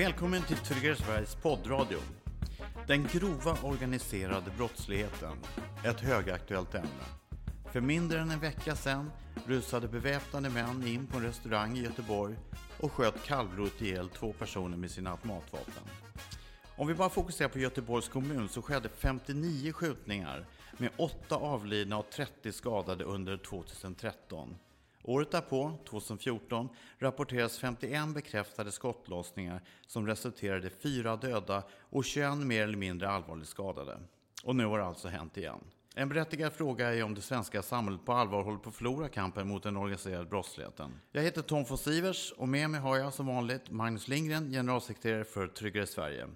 Välkommen till Tryggare Sveriges poddradio. Den grova organiserade brottsligheten, ett högaktuellt ämne. För mindre än en vecka sedan rusade beväpnade män in på en restaurang i Göteborg och sköt kallblodigt ihjäl två personer med sina automatvapen. Om vi bara fokuserar på Göteborgs kommun så skedde 59 skjutningar med 8 avlidna och 30 skadade under 2013. Året därpå, 2014, rapporteras 51 bekräftade skottlossningar som resulterade i 4 döda och 21 mer eller mindre allvarligt skadade. Och nu har det alltså hänt igen. En berättigad fråga är om det svenska samhället på allvar håller på att förlora kampen mot den organiserade brottsligheten. Jag heter Tom von Sivers och med mig har jag som vanligt Magnus Lindgren, generalsekreterare för Tryggare Sverige.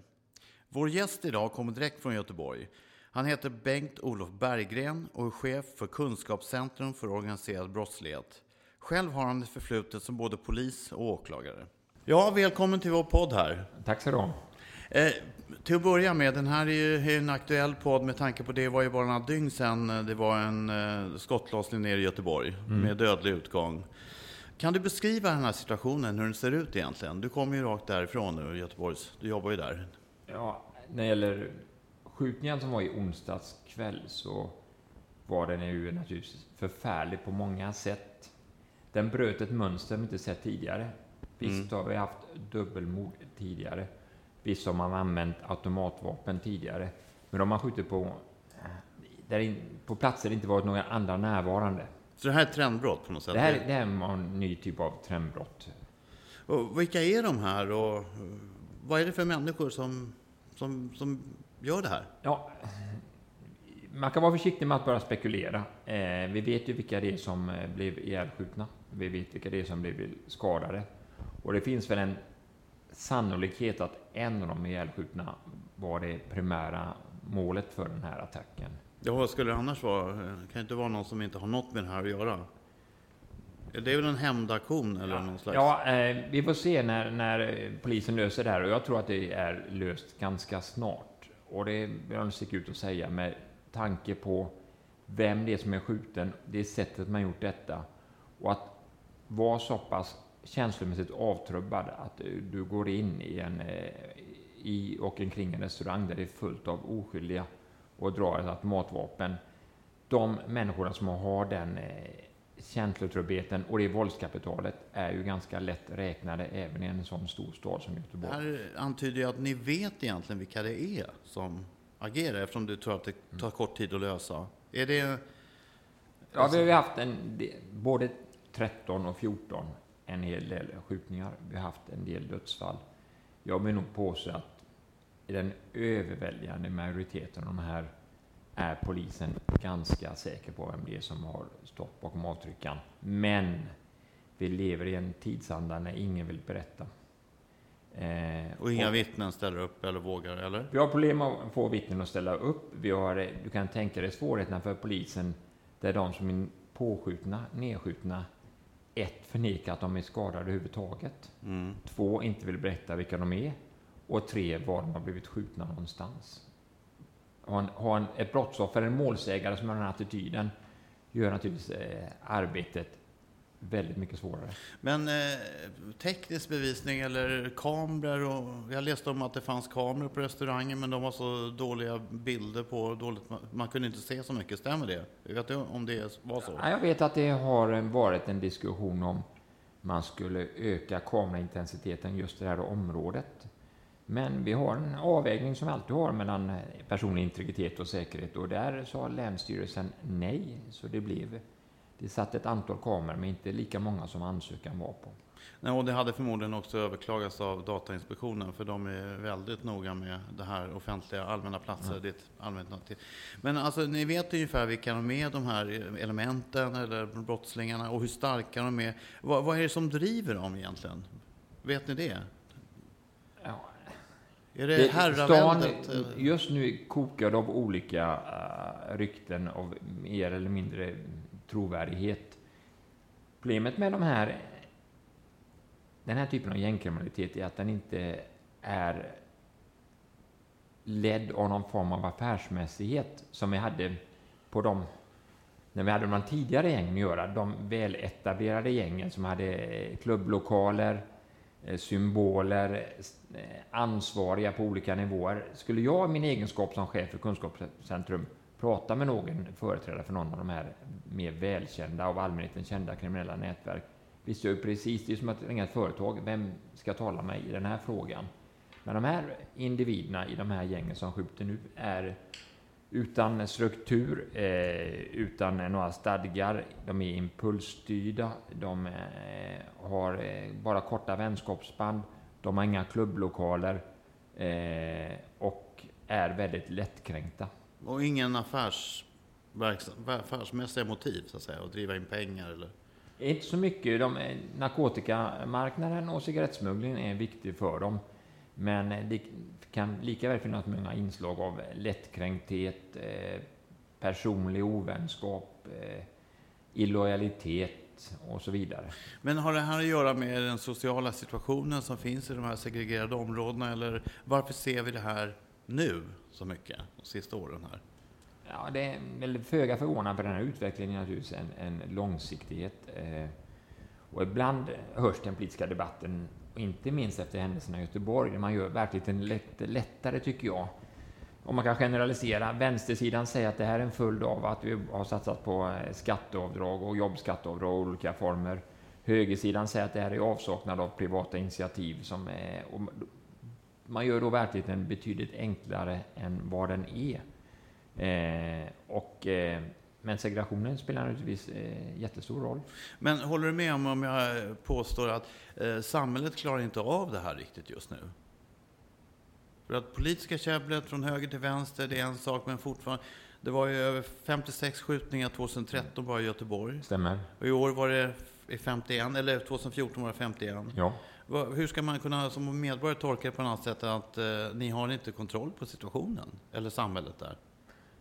Vår gäst idag kommer direkt från Göteborg. Han heter Bengt-Olof Berggren och är chef för Kunskapscentrum för organiserad brottslighet. Själv har han ett förflutet som både polis och åklagare. Ja, välkommen till vår podd här. Tack så du ha. Eh, till att börja med, den här är ju en aktuell podd med tanke på det var ju bara några dygn sedan eh, det var en eh, skottlossning nere i Göteborg mm. med dödlig utgång. Kan du beskriva den här situationen, hur den ser ut egentligen? Du kommer ju rakt därifrån nu, Göteborgs, du jobbar ju där. Ja, när det gäller skjutningen som var i onsdags kväll så var den ju naturligtvis förfärlig på många sätt. Den bröt ett mönster vi inte sett tidigare. Visst mm. har vi haft dubbelmord tidigare. Visst har man använt automatvapen tidigare. Men de har skjutit på, där in, på platser det inte varit några andra närvarande. Så det här är ett trendbrott på något sätt? Det här, det här är en ny typ av trendbrott. Och vilka är de här och vad är det för människor som, som, som gör det här? Ja, man kan vara försiktig med att bara spekulera. Eh, vi vet ju vilka det är som eh, blev ihjälskjutna. Vi vet vilka det är som blev skadade. Och det finns väl en sannolikhet att en av de ihjälskjutna var det primära målet för den här attacken. Ja, vad skulle det annars vara? Det kan inte vara någon som inte har något med det här att göra. Det är väl en hämndaktion eller ja, någon slags? Ja, eh, vi får se när, när polisen löser det här och jag tror att det är löst ganska snart. Och det vill jag sticka ut och säga med tanke på vem det är som är skjuten, det är sättet man gjort detta och att vara så pass känslomässigt avtrubbad att du går in i, en, eh, i och omkring en restaurang där det är fullt av oskyldiga och drar ett automatvapen. De människorna som har den eh, känslotrubbigheten och det våldskapitalet är ju ganska lätt räknade även i en sån stor stad som Göteborg. Det här antyder ju att ni vet egentligen vilka det är som agerar eftersom du tror att det tar kort tid att lösa. Är det... Ja, vi har haft en, både 13 och 14 en hel del skjutningar. Vi har haft en del dödsfall. Jag vill nog påstå att i den överväldigande majoriteten av de här är polisen ganska säker på vem det är som har stått bakom avtryckaren. Men vi lever i en tidsanda när ingen vill berätta. Eh, och inga och, vittnen ställer upp eller vågar, eller? Vi har problem att få vittnen att ställa upp. Vi har, du kan tänka dig svårigheterna för polisen där de som är påskjutna, nedskjutna, ett, förnekar att de är skadade överhuvudtaget. Mm. Två, inte vill berätta vilka de är. Och tre, var de har blivit skjutna någonstans. Ha, en, ha en, ett brottsoffer, en målsägare som har den här attityden, gör naturligtvis eh, arbetet väldigt mycket svårare. Men eh, teknisk bevisning eller kameror? Och, jag läste om att det fanns kameror på restaurangen men de var så dåliga bilder på, dåligt, man kunde inte se så mycket. Stämmer det? Vet du om det var så? Ja, jag vet att det har varit en diskussion om man skulle öka kameraintensiteten just i det här området. Men vi har en avvägning som vi alltid har mellan personlig integritet och säkerhet och där sa Länsstyrelsen nej, så det blev det satt ett antal kameror, men inte lika många som ansökan var på. Nej, och det hade förmodligen också överklagats av Datainspektionen, för de är väldigt noga med det här offentliga, allmänna platser. Mm. Allmänt Men alltså, ni vet ungefär vilka de är, de här elementen eller brottslingarna, och hur starka de är. Vad, vad är det som driver dem egentligen? Vet ni det? Ja. Är det, det herraväldet? Just nu kokar av olika uh, rykten av mer eller mindre trovärdighet. Problemet med de här, den här typen av gängkriminalitet är att den inte är ledd av någon form av affärsmässighet som vi hade på de när vi hade de tidigare gängen att göra, de väletablerade gängen som hade eh, klubblokaler, eh, symboler, eh, ansvariga på olika nivåer. Skulle jag i min egenskap som chef för Kunskapscentrum prata med någon företrädare för någon av de här mer välkända av allmänheten kända kriminella nätverk visste jag ju precis, det är som att ringa ett företag, vem ska tala med mig i den här frågan? Men de här individerna i de här gängen som skjuter nu är utan struktur, eh, utan några stadgar. De är impulsstyrda, de eh, har eh, bara korta vänskapsband, de har inga klubblokaler eh, och är väldigt lättkränkta. Och ingen affärs, affärsmässiga motiv, så att säga, att driva in pengar eller? Inte så mycket. De, narkotikamarknaden och cigarettsmugglingen är viktig för dem. Men det kan lika väl finnas många inslag av lättkränkthet, eh, personlig ovänskap, eh, illojalitet och så vidare. Men har det här att göra med den sociala situationen som finns i de här segregerade områdena? Eller varför ser vi det här nu så mycket, de sista åren här? Ja, det är väl föga förvånande för den här utvecklingen är naturligtvis en, en långsiktighet. Eh, och ibland hörs den politiska debatten och inte minst efter händelserna i Göteborg, där man gör verkligheten lätt, lättare, tycker jag. Om man kan generalisera, vänstersidan säger att det här är en följd av att vi har satsat på eh, skatteavdrag och jobbskatteavdrag i olika former. Högersidan säger att det här är avsaknad av privata initiativ. Som eh, är, man gör då verkligheten betydligt enklare än vad den är. Eh, och eh, men segregationen spelar naturligtvis eh, jättestor roll. Men håller du med om, om jag påstår att eh, samhället klarar inte av det här riktigt just nu? För att politiska käbblet från höger till vänster, det är en sak, men fortfarande... Det var ju över 56 skjutningar 2013 bara i Göteborg. Stämmer. Och i år var det 51, eller 2014 var det 51. Ja. Hur ska man kunna som medborgare tolka det på något sätt att eh, ni har inte kontroll på situationen? Eller samhället där?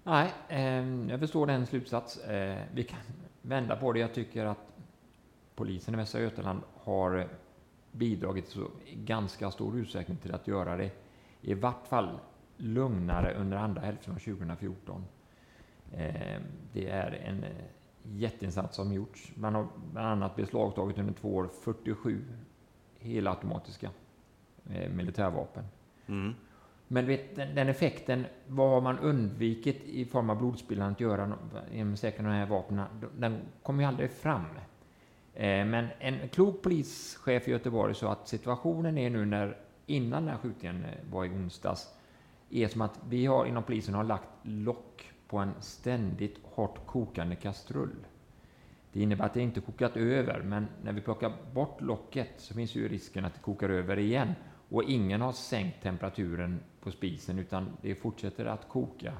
Nej, eh, jag förstår den slutsats. Eh, vi kan vända på det. Jag tycker att polisen i Västra Götaland har bidragit så, i ganska stor utsträckning till att göra det i vart fall lugnare under andra hälften av 2014. Eh, det är en eh, jätteinsats som gjorts. Man har bland annat beslagtagit under två år 47 helautomatiska eh, militärvapen. Mm. Men vet, den effekten, vad har man undvikit i form av blodspillan att göra genom säkra de här vapnen, den kommer ju aldrig fram. Eh, men en klok polischef i Göteborg sa att situationen är nu när, innan den här skjutningen eh, var i onsdags, är som att vi har inom polisen har lagt lock på en ständigt hårt kokande kastrull. Det innebär att det inte kokat över, men när vi plockar bort locket så finns ju risken att det kokar över igen. Och ingen har sänkt temperaturen på spisen, utan det fortsätter att koka.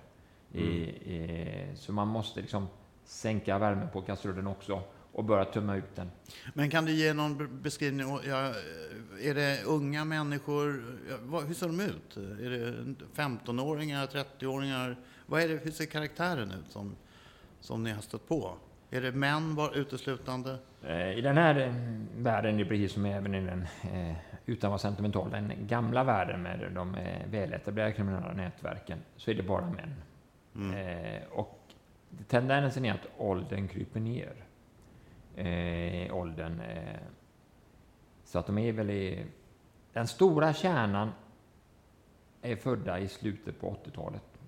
Mm. Eh, så man måste liksom sänka värmen på kastrullen också och börja tömma ut den. Men kan du ge någon beskrivning? Ja, är det unga människor? hur ser de ut? Är det 15-åringar, 30-åringar? Vad är det, hur ser karaktären ut som, som ni har stött på? Är det män var uteslutande? Eh, I den här eh, världen, precis som även i den, eh, utan att vara sentimental, den gamla världen med de väletablerade kriminella nätverken, så är det bara män. Mm. Och tendensen är att åldern kryper ner. åldern. Så att de är väl i... Den stora kärnan är födda i slutet på 80-talet.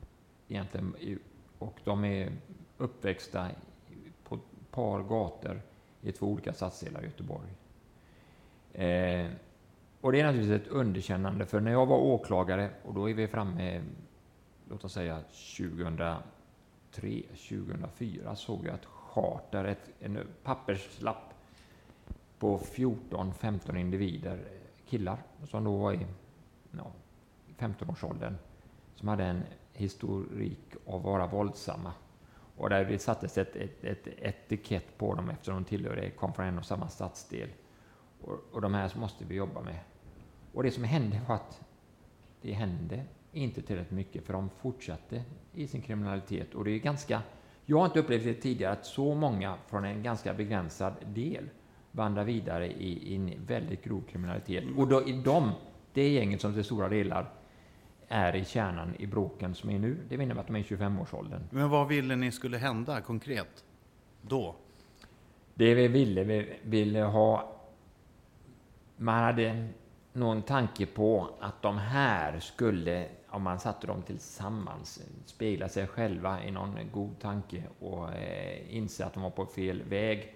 Egentligen. Och de är uppväxta par gator i två olika stadsdelar i Göteborg. Eh, och det är naturligtvis ett underkännande, för när jag var åklagare, och då är vi framme, låt oss säga 2003, 2004, såg jag ett charter, ett, en papperslapp på 14-15 individer, killar, som då var i ja, 15-årsåldern, som hade en historik av att vara våldsamma och där det sattes ett, ett, ett etikett på dem eftersom de tillhörde, kom från en och samma stadsdel. Och, och de här måste vi jobba med. Och det som hände var att det hände inte tillräckligt mycket, för de fortsatte i sin kriminalitet. Och det är ganska... Jag har inte upplevt det tidigare att så många från en ganska begränsad del vandrar vidare i, i en väldigt grov kriminalitet. Och då, i dem, det gänget som till stora delar är i kärnan i bråken som är nu. Det innebär att de är i 25-årsåldern. Men vad ville ni skulle hända konkret då? Det vi ville, vi ville ha... Man hade någon tanke på att de här skulle, om man satte dem tillsammans, spegla sig själva i någon god tanke och eh, inse att de var på fel väg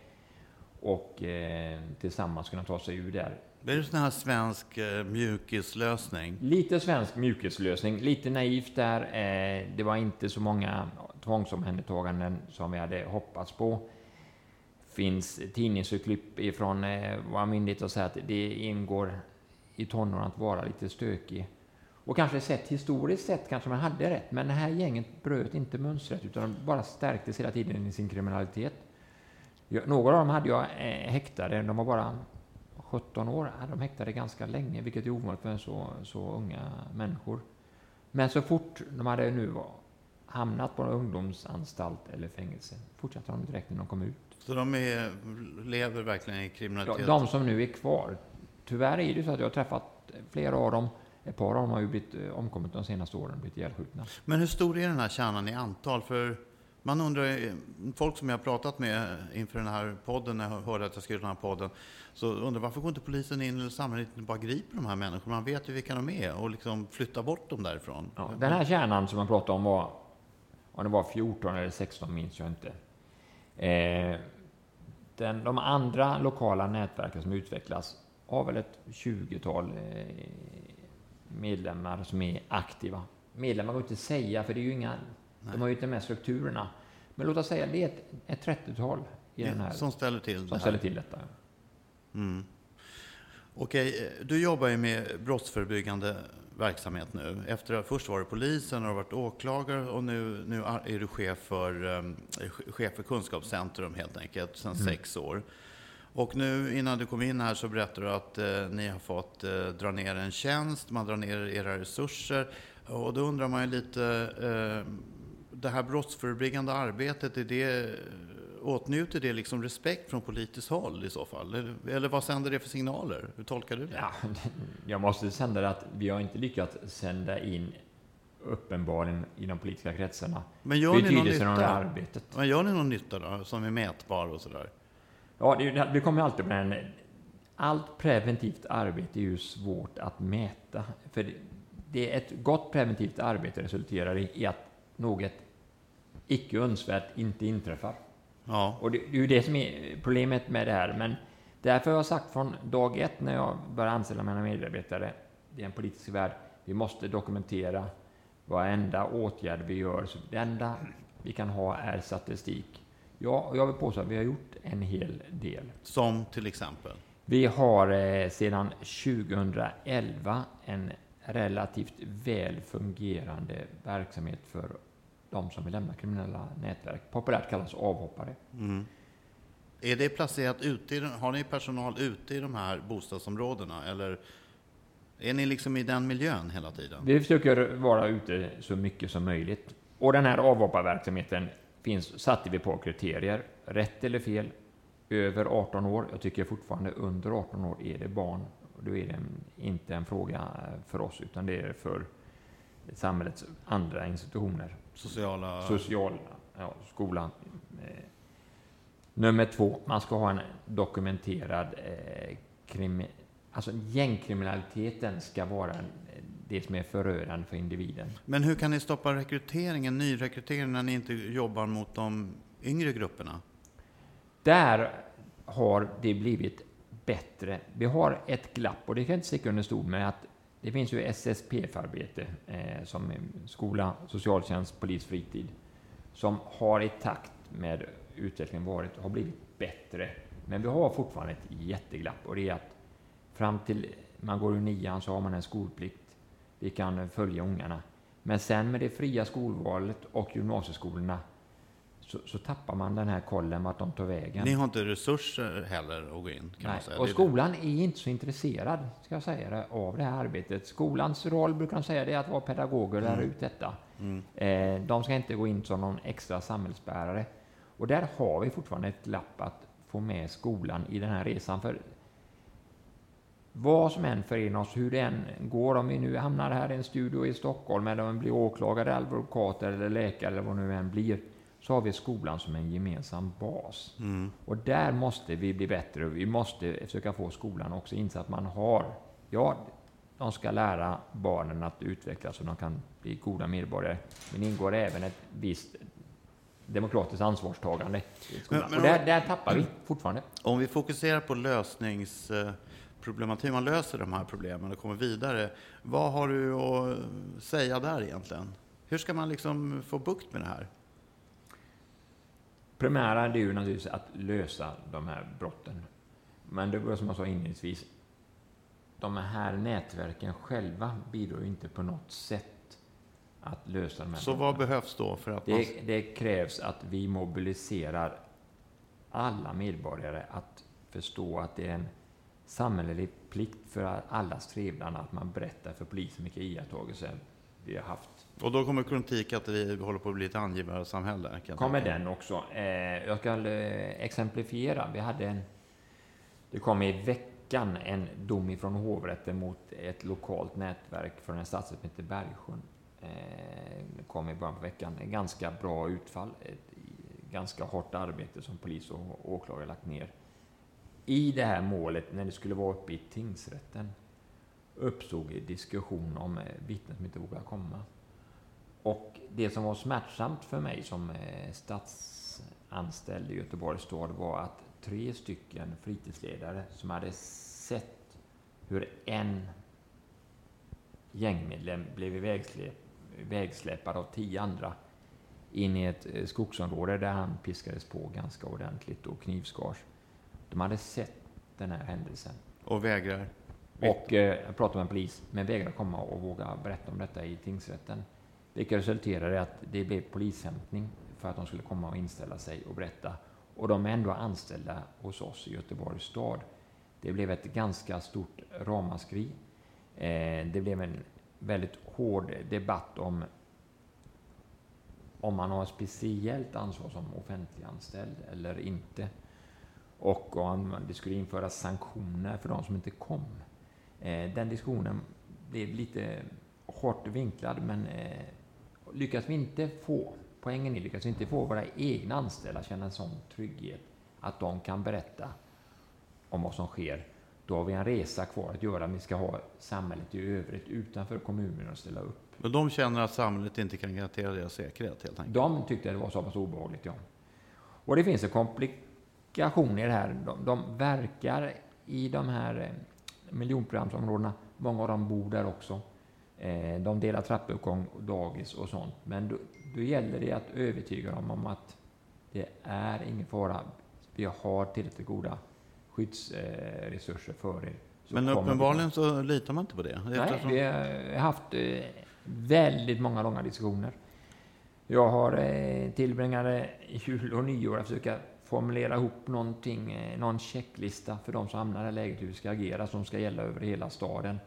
och eh, tillsammans kunna ta sig ur där. Det är en sån här svensk eh, mjukislösning. Lite svensk mjukislösning, lite naivt där. Eh, det var inte så många tvångsomhändertaganden som vi hade hoppats på. finns tidningsurklipp ifrån eh, våra myndigheter och säger att det ingår i tonåren att vara lite stökig. Och kanske sett historiskt sett kanske man hade rätt, men det här gänget bröt inte mönstret utan bara stärktes hela tiden i sin kriminalitet. Några av dem hade jag eh, häktade, de var bara 17 år, de häktade ganska länge, vilket är ovanligt för så, så unga människor. Men så fort de hade nu hamnat på en ungdomsanstalt eller fängelse fortsatte de direkt när de kom ut. Så de är, lever verkligen i kriminalitet? De som nu är kvar. Tyvärr är det så att jag har träffat flera av dem. Ett par av dem har ju blivit eh, omkommit de senaste åren, blivit ihjälskjutna. Men hur stor är den här kärnan i antal? För man undrar, eh, folk som jag har pratat med inför den här podden, när jag hörde att jag skrev den här podden, så undrar varför går inte polisen in eller samhället och bara griper de här människorna? Man vet ju vilka de är och liksom flyttar bort dem därifrån. Ja, den här kärnan som man pratade om var, om det var 14 eller 16 minns jag inte. Eh, den, de andra lokala nätverken som utvecklas har väl ett 20-tal eh, medlemmar som är aktiva. Medlemmar går inte att säga, för det är ju inga de har ju inte med strukturerna. Men låt oss säga det är ett, ett 30-tal i ja, den här, som ställer till, som det ställer till detta. Mm. Okej, du jobbar ju med brottsförebyggande verksamhet nu. Efter att först var du polisen och varit åklagare och nu, nu är du chef för, um, chef för kunskapscentrum helt enkelt sedan mm. sex år. Och nu innan du kom in här så berättade du att eh, ni har fått eh, dra ner en tjänst, man drar ner era resurser. Och då undrar man ju lite, eh, det här brottsförebyggande arbetet, är det, åtnjuter det liksom respekt från politiskt håll i så fall? Eller, eller vad sänder det för signaler? Hur tolkar du det? Ja, jag måste sända det att vi har inte lyckats sända in uppenbarligen i de politiska kretsarna Men gör ni någon nytta? Av arbetet. Men gör ni någon nytta då, som är mätbar och sådär? Ja, det, det kommer alltid med en... Allt preventivt arbete är ju svårt att mäta. För det, det är ett gott preventivt arbete resulterar i att något icke önskvärt inte inträffar. Ja. Och det, det, är ju det som är problemet med det här. Men därför har jag sagt från dag ett när jag började anställa mina medarbetare, det är en politisk värld, vi måste dokumentera varenda åtgärd vi gör. Så det enda vi kan ha är statistik. Ja, och jag vill påstå att vi har gjort en hel del. Som till exempel? Vi har eh, sedan 2011 en relativt väl fungerande verksamhet för de som vill lämna kriminella nätverk. Populärt kallas avhoppare. Mm. Är det placerat ute? I, har ni personal ute i de här bostadsområdena? Eller är ni liksom i den miljön hela tiden? Vi försöker vara ute så mycket som möjligt. Och den här avhopparverksamheten finns, satte vi på kriterier. Rätt eller fel, över 18 år. Jag tycker fortfarande under 18 år är det barn. Då är det inte en fråga för oss, utan det är för samhällets andra institutioner. Sociala? Sociala, ja, skolan. Eh, nummer två, man ska ha en dokumenterad eh, krimi, Alltså gängkriminaliteten ska vara det som är förödande för individen. Men hur kan ni stoppa rekryteringen, nyrekryteringen, när ni inte jobbar mot de yngre grupperna? Där har det blivit bättre. Vi har ett glapp, och det kan jag inte sticka under stol med, att det finns ju SSPF-arbete, eh, som skola, socialtjänst, polis, fritid, som har i takt med utvecklingen varit, har blivit bättre. Men vi har fortfarande ett jätteglapp och det är att fram till man går ur nian så har man en skolplikt. Vi kan följa ungarna. Men sen med det fria skolvalet och gymnasieskolorna så, så, tappar man den här kollen vart de tar vägen. Ni har inte resurser heller att gå in? Kan Nej, man säga. och skolan är inte så intresserad ska jag säga det, av det här arbetet. Skolans roll brukar de säga det är att vara pedagoger och lära mm. ut detta. Mm. Eh, de ska inte gå in som någon extra samhällsbärare. Och där har vi fortfarande ett glapp att få med skolan i den här resan. För vad som än förenar oss, hur det än går, om vi nu hamnar här i en studio i Stockholm eller om vi blir åklagare, advokat eller läkare eller vad nu än blir, så har vi skolan som en gemensam bas. Mm. Och där måste vi bli bättre. Vi måste försöka få skolan också inse att man har Ja, de ska lära barnen att utvecklas så de kan bli goda medborgare. Men ingår även ett visst demokratiskt ansvarstagande. Men, men, och där, där tappar vi fortfarande. Om vi fokuserar på lösningsproblematik, hur man löser de här problemen och kommer vidare. Vad har du att säga där egentligen? Hur ska man liksom få bukt med det här? Primära är ju naturligtvis att lösa de här brotten. Men det var som jag sa inledningsvis, de här nätverken själva bidrar ju inte på något sätt att lösa de här Så vad behövs då för att det, det krävs att vi mobiliserar alla medborgare att förstå att det är en samhällelig plikt för allas trevnad att man berättar för polisen vilka iakttagelser vi har haft. Och då kommer kritik att vi håller på att bli ett angivarsamhälle? Kommer den också. Eh, jag ska eh, exemplifiera. Vi hade en, det kom i veckan en dom ifrån hovrätten mot ett lokalt nätverk från en stadsdel som heter Bergsjön. Eh, det kom i början på veckan. En ganska bra utfall. Ett ganska hårt arbete som polis och åklagare lagt ner. I det här målet, när det skulle vara uppe i tingsrätten, uppstod diskussion om eh, vittnen som inte vågade komma. Och det som var smärtsamt för mig som eh, statsanställd i Göteborgs stad var att tre stycken fritidsledare som hade sett hur en gängmedlem blev vägsläpad av tio andra in i ett eh, skogsområde där han piskades på ganska ordentligt och knivskars. De hade sett den här händelsen. Och vägrar? Och eh, pratade med en polis, men vägrade komma och våga berätta om detta i tingsrätten. Vilket resulterade i att det blev polishämtning för att de skulle komma och inställa sig och berätta. Och de är ändå anställda hos oss i Göteborgs stad. Det blev ett ganska stort ramaskri. Eh, det blev en väldigt hård debatt om om man har speciellt ansvar som offentliganställd eller inte. Och om det skulle införas sanktioner för de som inte kom. Eh, den diskussionen blev lite hårt vinklad, men eh, lyckas vi inte få, poängen är, lyckas vi inte få våra egna anställda känna en sån trygghet att de kan berätta om vad som sker, då har vi en resa kvar att göra. Vi ska ha samhället i övrigt utanför kommunen att ställa upp. Men de känner att samhället inte kan garantera deras säkerhet helt enkelt? De tyckte det var så pass obehagligt, ja. Och det finns en komplikation i det här. De, de verkar i de här eh, miljonprogramsområdena. Många av dem bor där också. Eh, de delar trappuppgång, dagis och sånt. Men då, då gäller det att övertyga dem om att det är ingen fara. Vi har tillräckligt goda skyddsresurser för er. Men uppenbarligen så litar man inte på det? Nej, vi har haft eh, väldigt många långa diskussioner. Jag har eh, tillbringat jul och nyår att försöka formulera ihop någonting, eh, någon checklista för de som hamnar i läget, hur vi ska agera, som ska gälla över hela staden.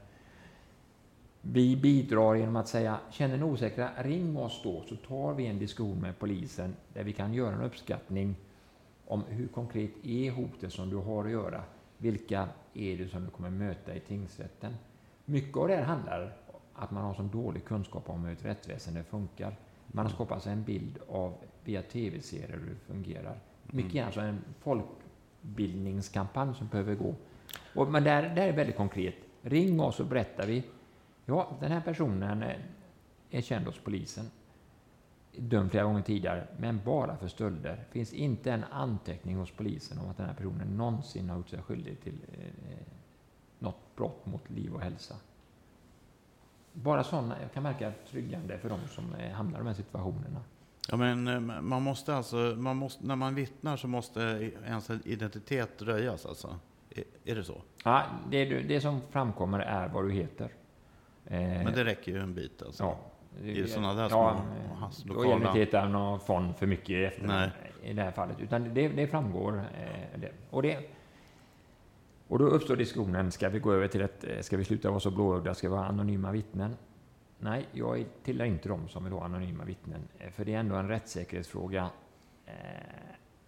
Vi bidrar genom att säga, känner ni osäkra, ring oss då, så tar vi en diskussion med polisen där vi kan göra en uppskattning om hur konkret är hotet som du har att göra? Vilka är det som du kommer möta i tingsrätten? Mycket av det här handlar om att man har så dålig kunskap om hur ett rättsväsende funkar. Man har skapat sig en bild av via tv-serier hur det fungerar. Mycket mm. alltså en folkbildningskampanj som behöver gå. Och, men där, där är väldigt konkret. Ring oss och berättar vi. Ja, den här personen är känd hos polisen. Dömd flera gånger tidigare, men bara för stölder. Finns inte en anteckning hos polisen om att den här personen någonsin har gjort sig skyldig till eh, något brott mot liv och hälsa. Bara sådana, jag kan märka tryggande för de som eh, hamnar i de här situationerna. Ja, men eh, man måste alltså, man måste, när man vittnar så måste ens identitet röjas alltså? Är, är det så? Ja, det, det som framkommer är vad du heter. Men det räcker ju en bit alltså? Ja. Är sådana där ja, små lokala... Då gäller det inte någon fond för mycket efter Nej. i det här fallet, utan det, det framgår. Eh, det. Och, det, och då uppstår diskussionen, ska vi gå över till ett, eh, ska vi sluta vara så blåögda, ska vi ha anonyma vittnen? Nej, jag tillhör inte de som vill ha anonyma vittnen, eh, för det är ändå en rättssäkerhetsfråga.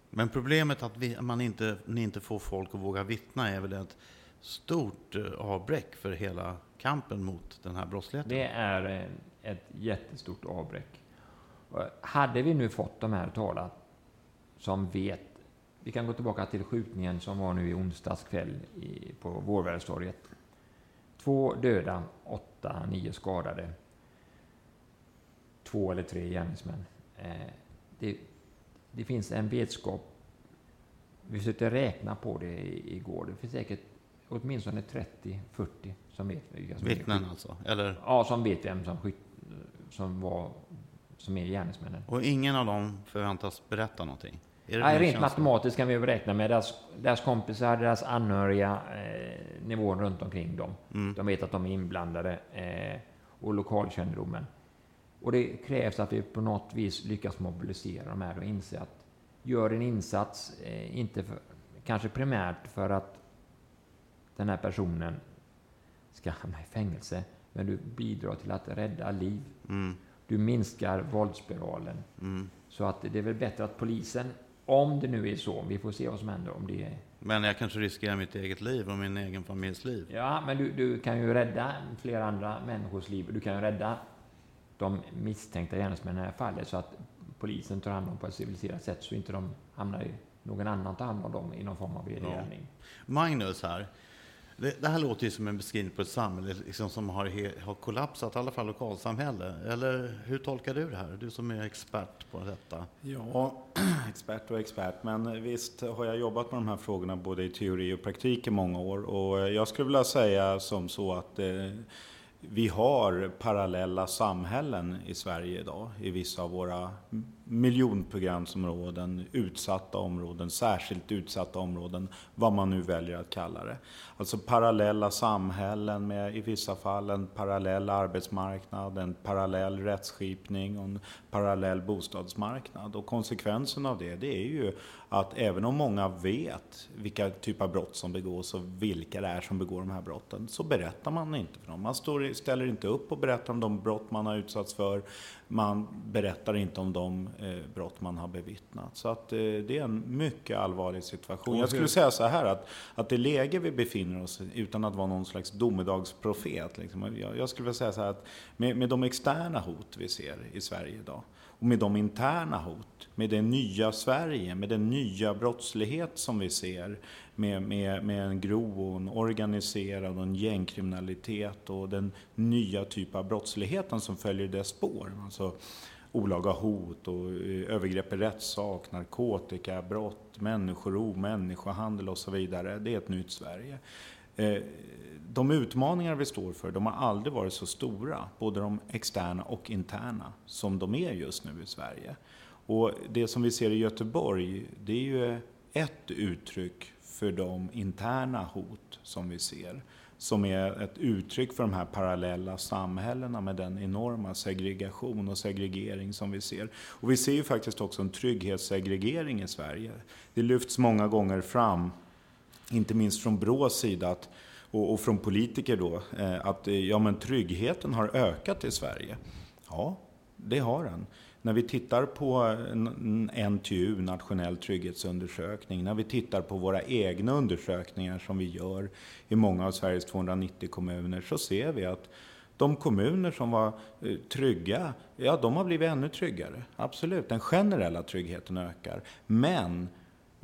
Men problemet att vi, man inte, ni inte får folk att våga vittna är väl ett stort eh, avbräck för hela kampen mot den här brottsligheten? Det är eh, ett jättestort avbräck. Hade vi nu fått de här tala som vet, vi kan gå tillbaka till skjutningen som var nu i onsdags kväll i, på Vårväderstorget. Två döda, åtta, nio skadade. Två eller tre gärningsmän. Eh, det, det finns en vetskap. Vi försökte räkna på det igår. Det finns säkert åtminstone 30-40 som vet vilka som Vittnen alltså? Eller? Ja, som vet vem som, som, var, som är gärningsmännen. Och ingen av dem förväntas berätta någonting? Nej, rent matematiskt kan vi räkna med deras, deras kompisar, deras anhöriga, eh, nivån runt omkring dem. Mm. De vet att de är inblandade eh, och lokalkännedomen. Och det krävs att vi på något vis lyckas mobilisera de här och inse att gör en insats, eh, inte för, kanske primärt för att den här personen ska hamna i fängelse, men du bidrar till att rädda liv. Mm. Du minskar våldsspiralen. Mm. Så att det är väl bättre att polisen, om det nu är så, vi får se vad som händer om det är... Men jag kanske riskerar mitt eget liv och min egen familjs liv. Ja, men du, du kan ju rädda flera andra människors liv. Du kan ju rädda de misstänkta gärningsmännen i det här fallet så att polisen tar hand om på ett civiliserat sätt så inte de hamnar i någon annan tar hand om dem i någon form av vedergärning. Ja. Magnus här, det, det, här låter ju som en beskrivning på ett samhälle liksom som har, har kollapsat, i alla fall lokalsamhälle. Eller hur tolkar du det här? Du som är expert på detta. Ja, expert och expert. Men visst har jag jobbat med de här frågorna både i teori och praktik i många år. Och jag skulle vilja säga som så att eh, vi har parallella samhällen i Sverige idag i vissa av våra miljonprogramsområden, utsatta områden, särskilt utsatta områden, vad man nu väljer att kalla det. Alltså parallella samhällen med i vissa fall en parallell arbetsmarknad, en parallell rättsskipning och en parallell bostadsmarknad. Och konsekvensen av det, det är ju att även om många vet vilka typer av brott som begås och vilka det är som begår de här brotten, så berättar man inte för dem. Man står, ställer inte upp och berättar om de brott man har utsatts för. Man berättar inte om de eh, brott man har bevittnat. Så att eh, det är en mycket allvarlig situation. Jag skulle säga så här att, att det läge vi befinner oss i, utan att vara någon slags domedagsprofet, liksom, jag, jag, skulle vilja säga så här att med, med de externa hot vi ser i Sverige idag, och med de interna hot, med det nya Sverige, med den nya brottslighet som vi ser, med, med, med en grov och en organiserad och en gängkriminalitet och den nya typ av brottsligheten som följer dess spår. Alltså olaga hot och eh, övergrepp i rättssak, narkotikabrott, människorov, människohandel och så vidare. Det är ett nytt Sverige. Eh, de utmaningar vi står för, de har aldrig varit så stora, både de externa och interna, som de är just nu i Sverige. Och det som vi ser i Göteborg, det är ju ett uttryck för de interna hot som vi ser. Som är ett uttryck för de här parallella samhällena med den enorma segregation och segregering som vi ser. Och vi ser ju faktiskt också en trygghetssegregering i Sverige. Det lyfts många gånger fram, inte minst från Brås sida, att, och, och från politiker då, eh, att eh, ja, men tryggheten har ökat i Sverige. Ja, det har den. När vi tittar på NTU, nationell trygghetsundersökning, när vi tittar på våra egna undersökningar som vi gör i många av Sveriges 290 kommuner, så ser vi att de kommuner som var eh, trygga, ja de har blivit ännu tryggare. Absolut, den generella tryggheten ökar. Men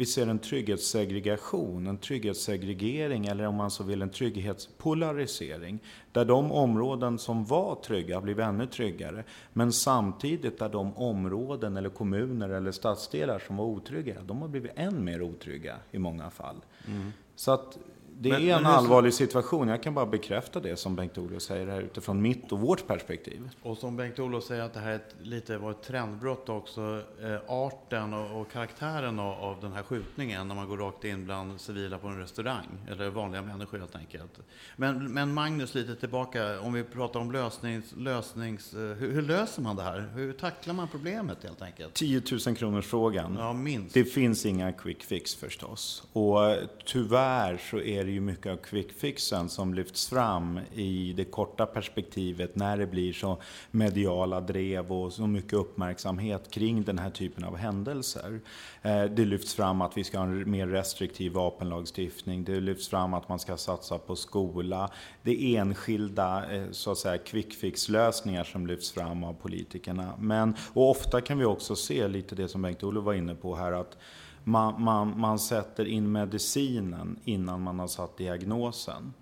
vi ser en trygghetssegregation, en trygghetssegregering eller om man så vill en trygghetspolarisering. Där de områden som var trygga har blivit ännu tryggare. Men samtidigt där de områden eller kommuner eller stadsdelar som var otrygga, de har blivit än mer otrygga i många fall. Mm. Så att det men, är en allvarlig situation. Jag kan bara bekräfta det som Bengt-Olof säger här utifrån mitt och vårt perspektiv. Och som Bengt-Olof säger att det här är ett, lite var ett trendbrott också. Eh, arten och, och karaktären av, av, den här skjutningen när man går rakt in bland civila på en restaurang. Eller vanliga människor helt enkelt. Men, men Magnus, lite tillbaka. Om vi pratar om lösnings... lösnings eh, hur, hur, löser man det här? Hur tacklar man problemet helt enkelt? 10 000 kronors frågan. Ja, minst. Det finns inga quick fix förstås. Och eh, tyvärr så är det det ju mycket av quickfixen som lyfts fram i det korta perspektivet när det blir så mediala drev och så mycket uppmärksamhet kring den här typen av händelser. Eh, det lyfts fram att vi ska ha en mer restriktiv vapenlagstiftning. Det lyfts fram att man ska satsa på skola. Det är enskilda eh, så att säga, quick fix-lösningar som lyfts fram av politikerna. Men, och ofta kan vi också se lite det som Bengt-Olof var inne på här, att man, man, man sätter in medicinen innan man har satt diagnosen.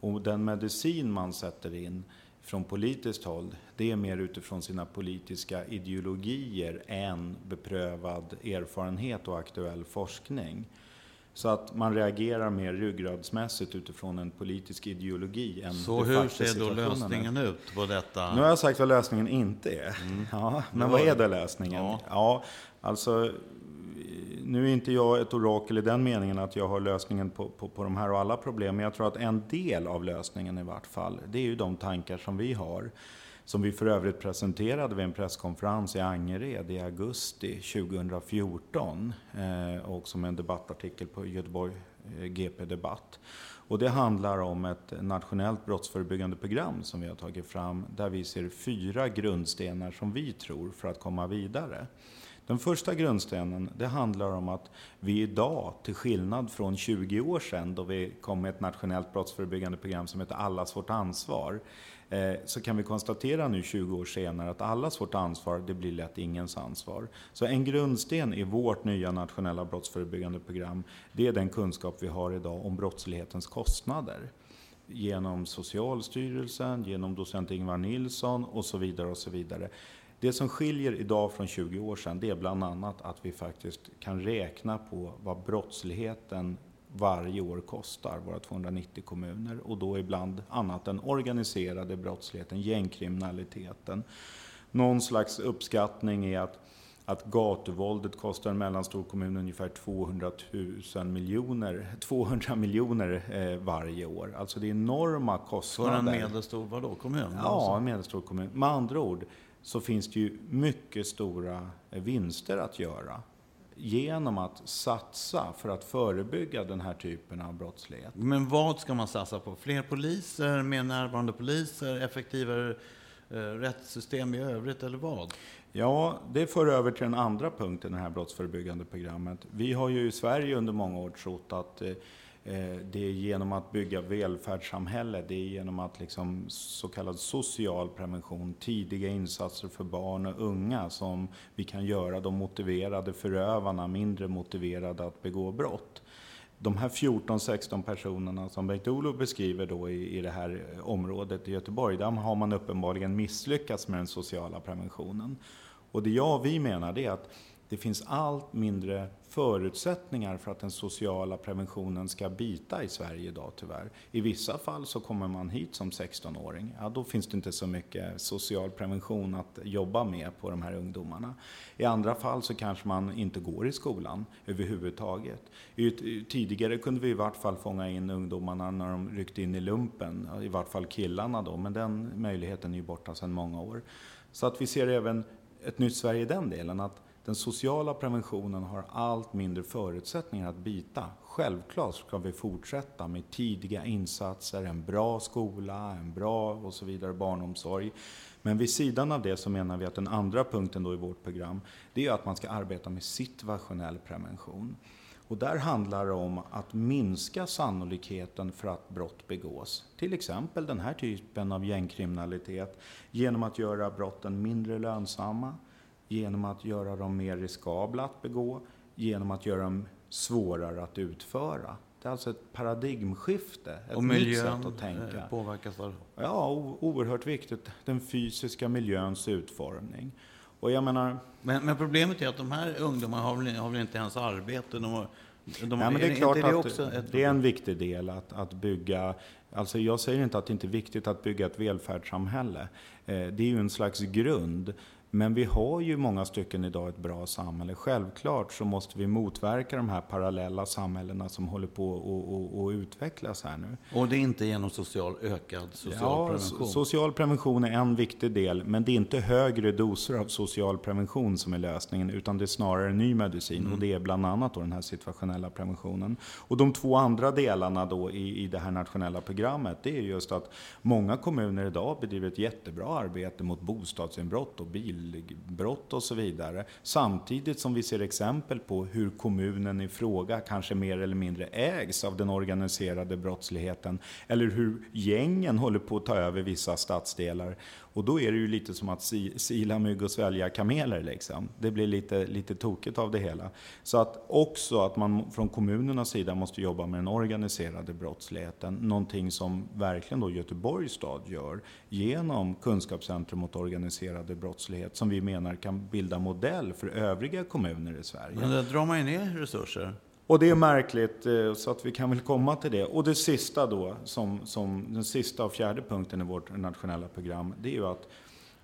Och den medicin man sätter in från politiskt håll, det är mer utifrån sina politiska ideologier än beprövad erfarenhet och aktuell forskning. Så att man reagerar mer ryggradsmässigt utifrån en politisk ideologi än Så hur ser då lösningen ut på detta? Nu har jag sagt vad lösningen inte är. Mm. Ja, men vad är då lösningen? Ja. ja, alltså nu är inte jag ett orakel i den meningen att jag har lösningen på, på, på de här och alla problem, men jag tror att en del av lösningen i vart fall, det är ju de tankar som vi har. Som vi för övrigt presenterade vid en presskonferens i Angered i augusti 2014 eh, och som en debattartikel på Göteborg eh, GP Debatt. Och det handlar om ett nationellt brottsförebyggande program som vi har tagit fram där vi ser fyra grundstenar som vi tror för att komma vidare. Den första grundstenen det handlar om att vi idag, till skillnad från 20 år sedan då vi kom med ett nationellt brottsförebyggande program som heter Allas vårt ansvar, eh, så kan vi konstatera nu 20 år senare att allas vårt ansvar, det blir lätt ingens ansvar. Så en grundsten i vårt nya nationella brottsförebyggande program, det är den kunskap vi har idag om brottslighetens kostnader genom Socialstyrelsen, genom docent Ingvar Nilsson och så vidare. och så vidare. Det som skiljer idag från 20 år sedan det är bland annat att vi faktiskt kan räkna på vad brottsligheten varje år kostar våra 290 kommuner och då ibland annat den organiserade brottsligheten, gängkriminaliteten. Någon slags uppskattning är att, att gatuvåldet kostar en mellanstor kommun ungefär 200 000 miljoner, 200 miljoner eh, varje år. Alltså det är enorma kostnader. För en medelstor vadå, kommun? Ja, en medelstor kommun. Med andra ord, så finns det ju mycket stora vinster att göra genom att satsa för att förebygga den här typen av brottslighet. Men vad ska man satsa på? Fler poliser, mer närvarande poliser, effektivare eh, rättssystem i övrigt eller vad? Ja, det för över till den andra punkten i det här brottsförebyggande programmet. Vi har ju i Sverige under många år trott att eh, Eh, det är genom att bygga välfärdssamhälle, det är genom att liksom så kallad social prevention, tidiga insatser för barn och unga som vi kan göra de motiverade förövarna mindre motiverade att begå brott. De här 14-16 personerna som Bengt-Olof beskriver då i, i det här eh, området i Göteborg, där har man uppenbarligen misslyckats med den sociala preventionen. Och det jag och vi menar är att det finns allt mindre förutsättningar för att den sociala preventionen ska bita i Sverige idag tyvärr. I vissa fall så kommer man hit som 16-åring. Ja, då finns det inte så mycket social prevention att jobba med på de här ungdomarna. I andra fall så kanske man inte går i skolan överhuvudtaget. Tidigare kunde vi i vart fall fånga in ungdomarna när de ryckte in i lumpen, i vart fall killarna då, men den möjligheten är ju borta sedan många år. Så att vi ser även ett nytt Sverige i den delen, att den sociala preventionen har allt mindre förutsättningar att bita. Självklart ska vi fortsätta med tidiga insatser, en bra skola, en bra och så vidare barnomsorg. Men vid sidan av det så menar vi att den andra punkten då i vårt program, det är att man ska arbeta med situationell prevention. Och där handlar det om att minska sannolikheten för att brott begås. Till exempel den här typen av gängkriminalitet genom att göra brotten mindre lönsamma, genom att göra dem mer riskabla att begå, genom att göra dem svårare att utföra. Det är alltså ett paradigmskifte, ett och nytt sätt att tänka. Eh, påverkas av? Ja, oerhört viktigt. Den fysiska miljöns utformning. Och jag menar... Men, men problemet är att de här ungdomarna har väl, har väl inte ens arbete? De har, de, ja, men det är, är klart det att ett... det är en viktig del att, att bygga Alltså jag säger inte att det inte är viktigt att bygga ett välfärdssamhälle. Eh, det är ju en slags grund. Men vi har ju många stycken idag ett bra samhälle. Självklart så måste vi motverka de här parallella samhällena som håller på att utvecklas här nu. Och det är inte genom social, ökad social ja, prevention? Social prevention är en viktig del, men det är inte högre doser av social prevention som är lösningen, utan det är snarare ny medicin. Mm. Och det är bland annat då den här situationella preventionen. Och de två andra delarna då i, i det här nationella programmet, det är just att många kommuner idag bedriver ett jättebra arbete mot bostadsinbrott och bil bilbrott och så vidare. Samtidigt som vi ser exempel på hur kommunen i fråga kanske mer eller mindre ägs av den organiserade brottsligheten. Eller hur gängen håller på att ta över vissa stadsdelar. Och då är det ju lite som att sila mygg och svälja kameler liksom. Det blir lite, lite tokigt av det hela. Så att också att man från kommunernas sida måste jobba med den organiserade brottsligheten. Någonting som verkligen då Göteborgs stad gör genom Kunskapscentrum mot organiserade brottslighet som vi menar kan bilda modell för övriga kommuner i Sverige. Men där drar man ju ner resurser. Och det är märkligt, eh, så att vi kan väl komma till det. Och det sista då, som, som den sista och fjärde punkten i vårt nationella program, det är ju att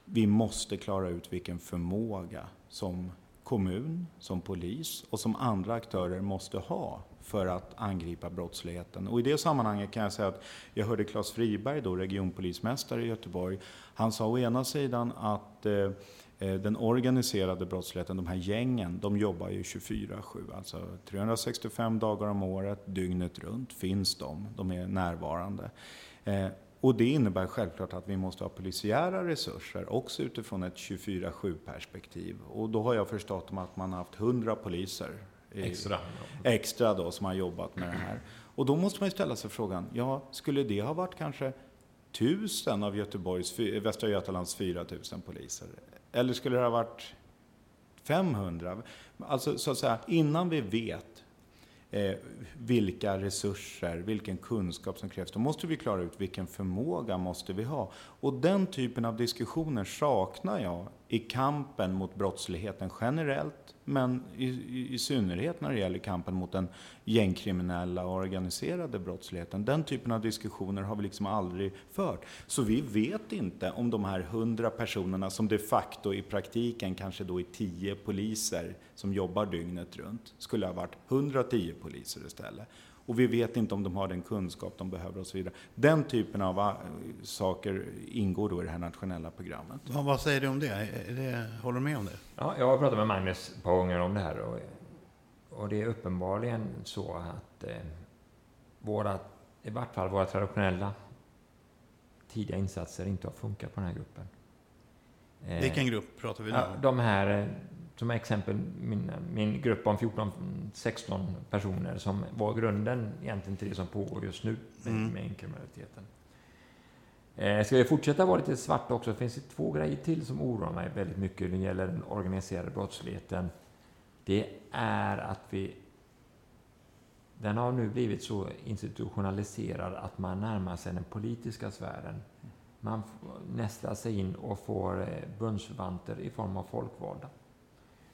vi måste klara ut vilken förmåga som kommun, som polis och som andra aktörer måste ha för att angripa brottsligheten. Och i det sammanhanget kan jag säga att jag hörde Claes Friberg, då, regionpolismästare i Göteborg, han sa å ena sidan att Eh, den organiserade brottsligheten, de här gängen, de jobbar ju 24-7. Alltså 365 dagar om året, dygnet runt, finns de. De är närvarande. Eh, och det innebär självklart att vi måste ha polisiära resurser, också utifrån ett 24-7 perspektiv. Och då har jag förstått att man har haft 100 poliser extra, extra då, som har jobbat med det här. Och då måste man ju ställa sig frågan, ja, skulle det ha varit kanske tusen av Göteborgs, Västra Götalands 4000 poliser? Eller skulle det ha varit 500? Alltså så att säga, innan vi vet eh, vilka resurser, vilken kunskap som krävs, då måste vi klara ut vilken förmåga måste vi ha. Och den typen av diskussioner saknar jag i kampen mot brottsligheten generellt, men i, i, i, synnerhet när det gäller kampen mot den gängkriminella och organiserade brottsligheten. Den typen av diskussioner har vi liksom aldrig fört. Så vi vet inte om de här hundra personerna som de facto i praktiken kanske då är tio poliser som jobbar dygnet runt, skulle ha varit 110 poliser istället. Och vi vet inte om de har den kunskap de behöver och så vidare. Den typen av äh, saker ingår då i det här nationella programmet. Ja, vad säger du om det? det? Håller du med om det? Ja, jag har pratat med Magnus ett par gånger om det här. Och, och det är uppenbarligen så att eh, våra, i vart fall våra traditionella tidiga insatser inte har funkat på den här gruppen. Eh, Vilken grupp pratar vi nu om? Ja, de här eh, som exempel min, min grupp om 14-16 personer som var grunden egentligen till det som pågår just nu med, mm. med kriminaliteten. Eh, ska vi fortsätta vara lite svarta också? Det finns det två grejer till som oroar mig väldigt mycket när det gäller den organiserade brottsligheten. Det är att vi den har nu blivit så institutionaliserad att man närmar sig den politiska sfären. Man nästlar sig in och får eh, bundsförvanter i form av folkvalda.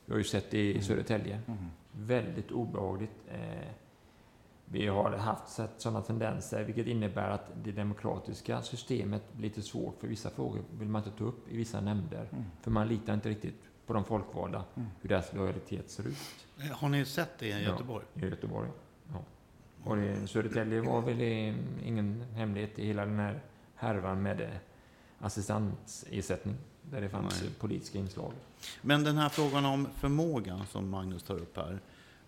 Vi har ju sett det i mm. Södertälje. Mm. Väldigt obehagligt. Eh, vi har haft sett sådana tendenser, vilket innebär att det demokratiska systemet blir lite svårt. För vissa frågor vill man inte ta upp i vissa nämnder. Mm. För man litar inte riktigt på de folkvalda, mm. hur deras lojalitet ser ut. Eh, har ni sett det i Göteborg? Ja, i Göteborg. Ja. Och det, Södertälje var väl ingen hemlighet i hela den här härvan med assistansersättning där det fanns Nej. politiska inslag. Men den här frågan om förmågan som Magnus tar upp här.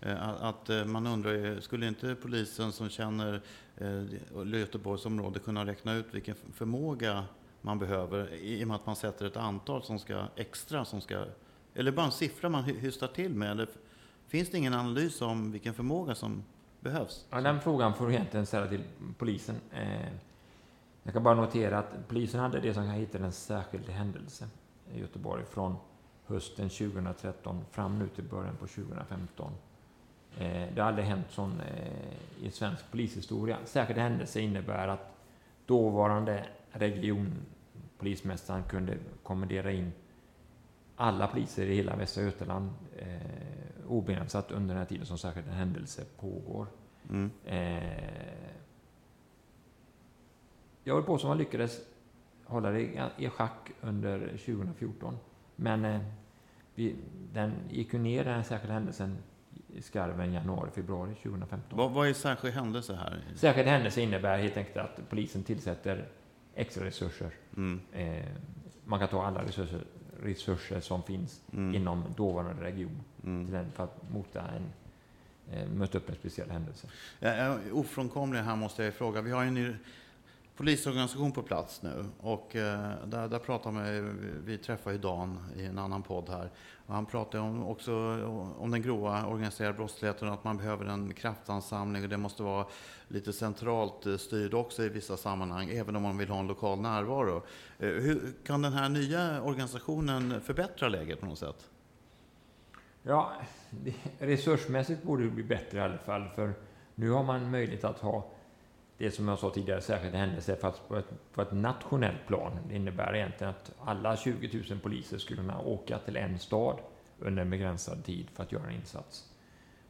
Eh, att eh, man undrar, skulle inte polisen som känner eh, Göteborgsområde kunna räkna ut vilken förmåga man behöver i och med att man sätter ett antal som ska extra som ska, eller bara en siffra man hystar till med? Eller finns det ingen analys om vilken förmåga som behövs? Ja, den frågan får du egentligen ställa till polisen. Jag kan bara notera att polisen hade det som kan hitta en särskild händelse i Göteborg från hösten 2013 fram nu till början på 2015. Eh, det har aldrig hänt sån eh, i svensk polishistoria. Särskild händelse innebär att dåvarande regionpolismästaren kunde kommendera in alla poliser i hela Västra Götaland eh, obegränsat under den här tiden som särskild händelse pågår. Mm. Eh, jag vill påstå att man lyckades hålla det i schack under 2014. Men eh, vi, den gick ju ner, den här särskilda händelsen, i skarven januari, februari 2015. Vad, vad är särskild händelse här? Särskild händelse innebär helt enkelt att polisen tillsätter extra resurser. Mm. Eh, man kan ta alla resurser, resurser som finns mm. inom dåvarande region mm. till den för att mota en, eh, möta upp en speciell händelse. Ja, ofrånkomligen här måste jag fråga. Vi har ju polisorganisation på plats nu. Och eh, där, där pratar man, vi träffar ju Dan i en annan podd här. Och han pratar om, också om den grova organiserade brottsligheten och att man behöver en kraftansamling och det måste vara lite centralt eh, styrd också i vissa sammanhang, även om man vill ha en lokal närvaro. Eh, hur kan den här nya organisationen förbättra läget på något sätt? Ja, resursmässigt borde det bli bättre i alla fall, för nu har man möjlighet att ha det som jag sa tidigare, särskilt händelse, fast på ett, på ett nationellt plan. Det innebär egentligen att alla 20 000 poliser skulle kunna åka till en stad under en begränsad tid för att göra en insats.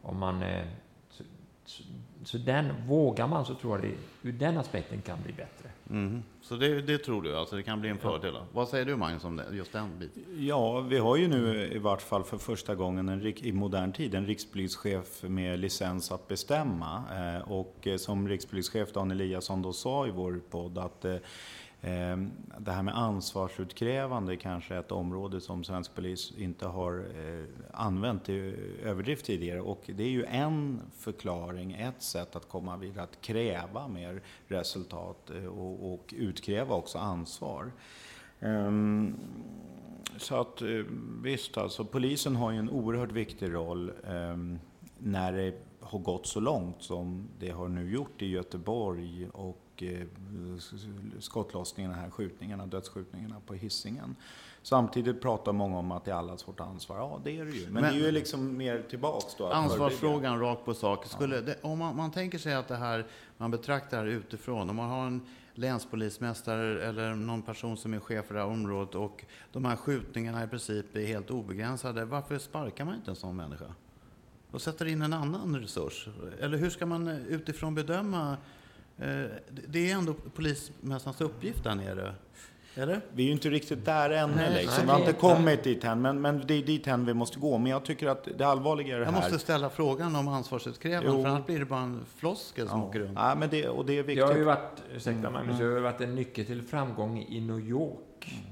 Om man, eh, så, så, så den, vågar man så tror jag det ur den aspekten kan bli bättre. Mm. Så det, det, tror du, alltså det kan bli en fördel? Ja. Vad säger du Magnus om det, just den biten? Ja, vi har ju nu i vart fall för första gången en, i modern tid en rikspolischef med licens att bestämma. Eh, och eh, som rikspolischef Dan Eliasson då sa i vår podd att eh, Ehm, det här med ansvarsutkrävande kanske är ett område som svensk polis inte har eh, använt i överdrift tidigare. Och det är ju en förklaring, ett sätt att komma vidare, att kräva mer resultat eh, och utkräva också ansvar. Ehm, så att eh, visst alltså, polisen har ju en oerhört viktig roll ehm, när det har gått så långt som det har nu gjort i Göteborg och Eh, skottlossningarna, här skjutningarna, dödsskjutningarna på hissingen. Samtidigt pratar många om att det är allas vårt ansvar. Ja, det är det ju. Men, Men det är ju liksom mer tillbaks då. Ansvarsfrågan rakt på sak. Skulle ja. det, om man, man, tänker sig att det här, man betraktar det utifrån. Om man har en länspolismästare eller någon person som är chef för det här området och de här skjutningarna i princip är helt obegränsade. Varför sparkar man inte en sån människa? Och sätter in en annan resurs? Eller hur ska man utifrån bedöma det är ändå polismästarens uppgift där nere. Eller? Vi är ju inte riktigt där ännu. Nej, liksom. Vi har inte kommit dit än, men, men det är dit än vi måste gå. Men jag tycker att det allvarliga är det här. Jag måste ställa frågan om ansvarsutkrävande, för annars blir det bara en floskel som ja. åker runt. Ja, men det, och det är viktigt. Jag har ju varit, ursäkta Magnus, mm. jag har varit en nyckel till framgång i New York. Mm.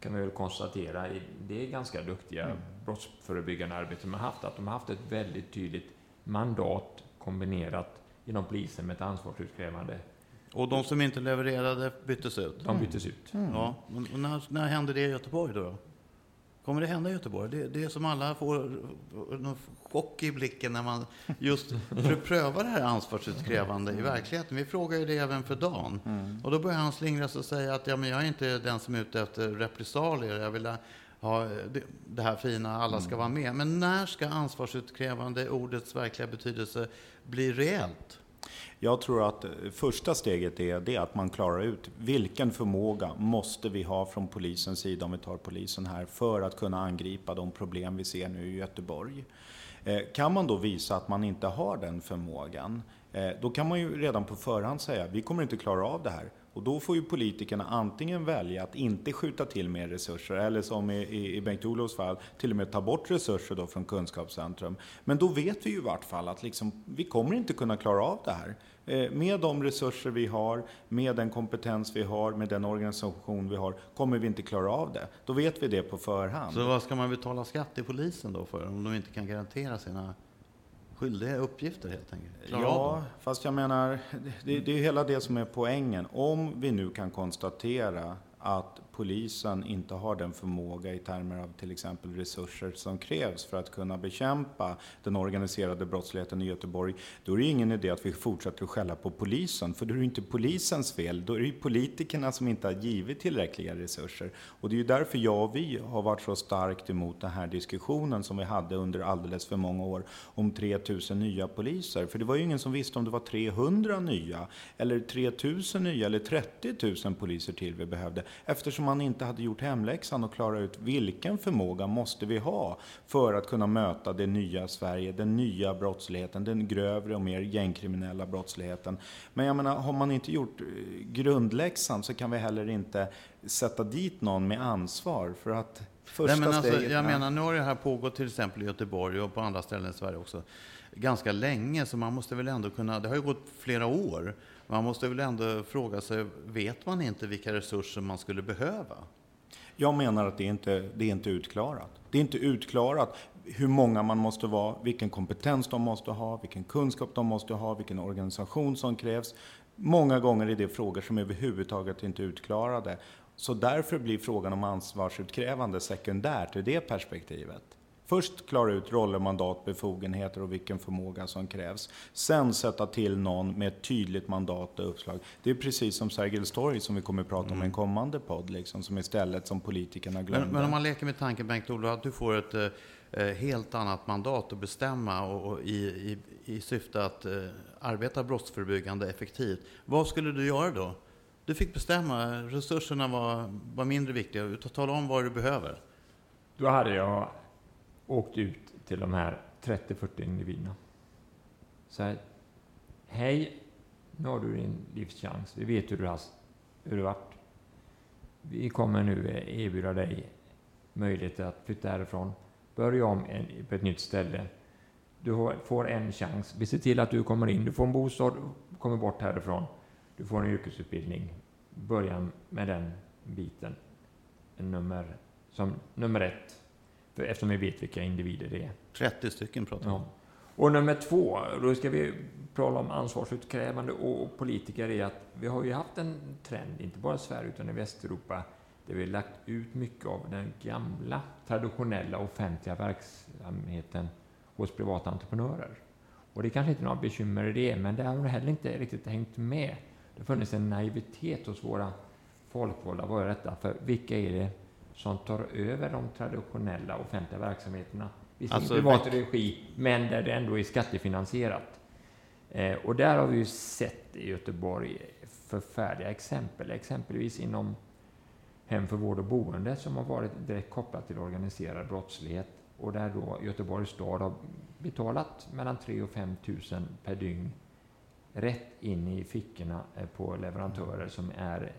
Kan vi väl konstatera. Det är ganska duktiga mm. brottsförebyggande arbete de har haft. Att de har haft ett väldigt tydligt mandat kombinerat inom polisen med ett ansvarsutkrävande. Och de som inte levererade byttes ut? De byttes ut. Mm. Ja. Och när, när hände det i Göteborg då? Kommer det hända i Göteborg? Det, det är som alla får en chock i blicken när man just prövar det här ansvarsutkrävande i verkligheten. Vi frågar ju det även för Dan. Mm. Och då börjar han slingra sig och säga att ja, men jag är inte den som är ute efter repressalier. Jag vill ha det, det här fina, alla ska mm. vara med. Men när ska ansvarsutkrävande, ordets verkliga betydelse, bli reellt? Jag tror att första steget är det att man klarar ut vilken förmåga måste vi ha från polisens sida, om vi tar polisen här, för att kunna angripa de problem vi ser nu i Göteborg. Eh, kan man då visa att man inte har den förmågan, eh, då kan man ju redan på förhand säga vi kommer inte klara av det här. Och då får ju politikerna antingen välja att inte skjuta till mer resurser eller som i, i, i Bengt-Olofs fall till och med ta bort resurser då från kunskapscentrum. Men då vet vi ju i vart fall att liksom, vi kommer inte kunna klara av det här. Eh, med de resurser vi har, med den kompetens vi har, med den organisation vi har, kommer vi inte klara av det. Då vet vi det på förhand. Så vad ska man betala skatt till polisen då för, om de inte kan garantera sina skyldiga uppgifter helt enkelt. Klara ja, fast jag menar, det, det är hela det som är poängen. Om vi nu kan konstatera att polisen inte har den förmåga i termer av till exempel resurser som krävs för att kunna bekämpa den organiserade brottsligheten i Göteborg, då är det ingen idé att vi fortsätter att skälla på polisen, för då är det inte polisens fel, då är det politikerna som inte har givit tillräckliga resurser. Och det är ju därför jag och vi har varit så starkt emot den här diskussionen som vi hade under alldeles för många år om 3000 nya poliser. För det var ju ingen som visste om det var 300 nya, eller 3000 nya, eller 30 000 poliser till vi behövde, eftersom eftersom man inte hade gjort hemläxan och klarat ut vilken förmåga måste vi ha för att kunna möta det nya Sverige, den nya brottsligheten, den grövre och mer gängkriminella brottsligheten. Men jag menar, har man inte gjort eh, grundläxan så kan vi heller inte sätta dit någon med ansvar för att första Nej, men alltså, steget... Jag menar, nu har det här pågått till exempel i Göteborg och på andra ställen i Sverige också ganska länge, så man måste väl ändå kunna, det har ju gått flera år, man måste väl ändå fråga sig, vet man inte vilka resurser man skulle behöva? Jag menar att det inte det är inte utklarat. Det är inte utklarat hur många man måste vara, vilken kompetens de måste ha, vilken kunskap de måste ha, vilken organisation som krävs. Många gånger är det frågor som överhuvudtaget inte är utklarade. Så därför blir frågan om ansvarsutkrävande sekundärt ur det perspektivet. Först klara ut roller, mandat, befogenheter och vilken förmåga som krävs. Sen sätta till någon med ett tydligt mandat och uppslag. Det är precis som Sergels torg som vi kommer att prata om i en kommande podd, liksom, som istället som politikerna glömde. Men, men om man leker med tanken, Bengt-Olof, att du får ett eh, helt annat mandat att bestämma och, och i, i, i, syfte att eh, arbeta brottsförebyggande effektivt. Vad skulle du göra då? Du fick bestämma, resurserna var, var mindre viktiga. Tala om vad du behöver. Då hade jag åkt ut till de här 30-40 individerna. Så här, hej, nu har du din livschans. Vi vet hur du har, hur du varit. Vi kommer nu erbjuda dig möjlighet att flytta härifrån, börja om en, på ett nytt ställe. Du får en chans. Vi ser till att du kommer in. Du får en bostad, kommer bort härifrån. Du får en yrkesutbildning. Börja med den biten. Nummer, som nummer ett. Eftersom vi vet vilka individer det är. 30 stycken pratar vi om. Och nummer två, då ska vi prata om ansvarsutkrävande och politiker, är att vi har ju haft en trend, inte bara i Sverige utan i Västeuropa, där vi har lagt ut mycket av den gamla traditionella offentliga verksamheten hos privata entreprenörer. Och det är kanske inte är några bekymmer i det, men det har heller inte riktigt hängt med. Det har funnits en naivitet hos våra folkvalda. Vad är detta? För vilka är det som tar över de traditionella offentliga verksamheterna. Visserligen alltså, privat regi, men där det ändå är skattefinansierat. Eh, och där har vi ju sett i Göteborg förfärliga exempel, exempelvis inom hem för vård och boende som har varit direkt kopplat till organiserad brottslighet och där då Göteborgs stad har betalat mellan 3 och 5 000 per dygn rätt in i fickorna eh, på leverantörer som är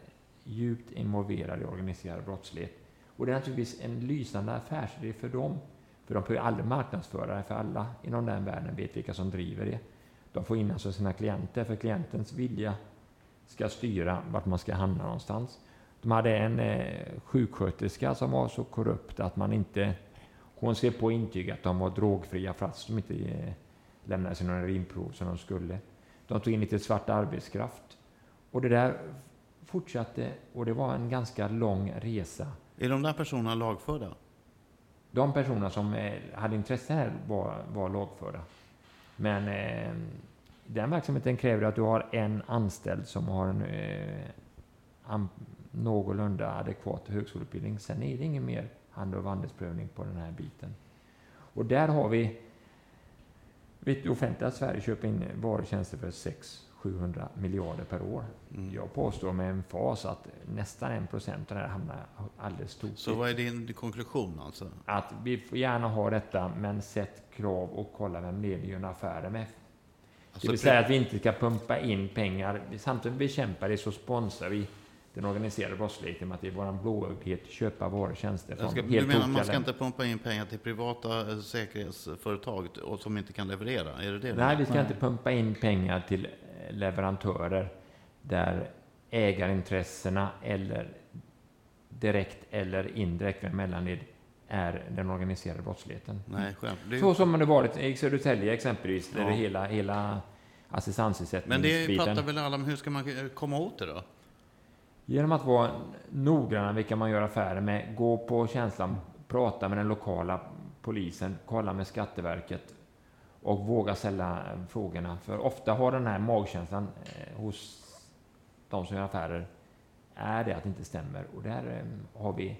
djupt involverade i organiserad brottslighet. Och det är naturligtvis en lysande affärsidé för dem. För de får ju aldrig marknadsföra det, för alla inom den världen vet vilka som driver det. De får in alltså sina klienter, för klientens vilja ska styra vart man ska hamna någonstans. De hade en eh, sjuksköterska som var så korrupt att man inte... Hon skrev på intyg att de var drogfria fast de inte eh, lämnade sina urinprov som de skulle. De tog in lite svart arbetskraft. Och det där fortsatte och det var en ganska lång resa är de där personerna lagförda? De personer som eh, hade intresse här var, var lagförda. Men eh, den verksamheten kräver att du har en anställd som har en eh, an, någorlunda adekvat högskoleutbildning. Sen är det ingen mer hand och vandelsprövning på den här biten. Och där har vi, vet offentliga Sverige köper in varor och tjänster för 6 700 miljarder per år. Mm. Jag påstår med en fas att nästan en procent av det här hamnar alldeles tokigt. Så vad är din konklusion alltså? Att vi får gärna ha detta, men sätt krav och kolla vem det är vi gör affärer med. Alltså, det vill säga att vi inte ska pumpa in pengar. Samtidigt bekämpar det så sponsrar vi den organiserade brottsligheten med att det är vår blåögdhet köpa varor och tjänster från ska, helt Du menar man ska inte pumpa in pengar till privata eh, säkerhetsföretag och som inte kan leverera? Är det det Nej, vi ska inte pumpa in pengar till leverantörer där ägarintressena eller direkt eller indirekt med mellanled är den organiserade brottsligheten. Nej, det... Så som det varit i Södertälje exempelvis, ja. där det hela, hela assistansersättningen. Men det pratar väl alla om, hur ska man komma åt det då? Genom att vara noggranna vilka man gör affärer med, gå på känslan, prata med den lokala polisen, kolla med Skatteverket och våga ställa frågorna. För ofta har den här magkänslan eh, hos de som gör affärer är det att det inte stämmer. Och där eh, har vi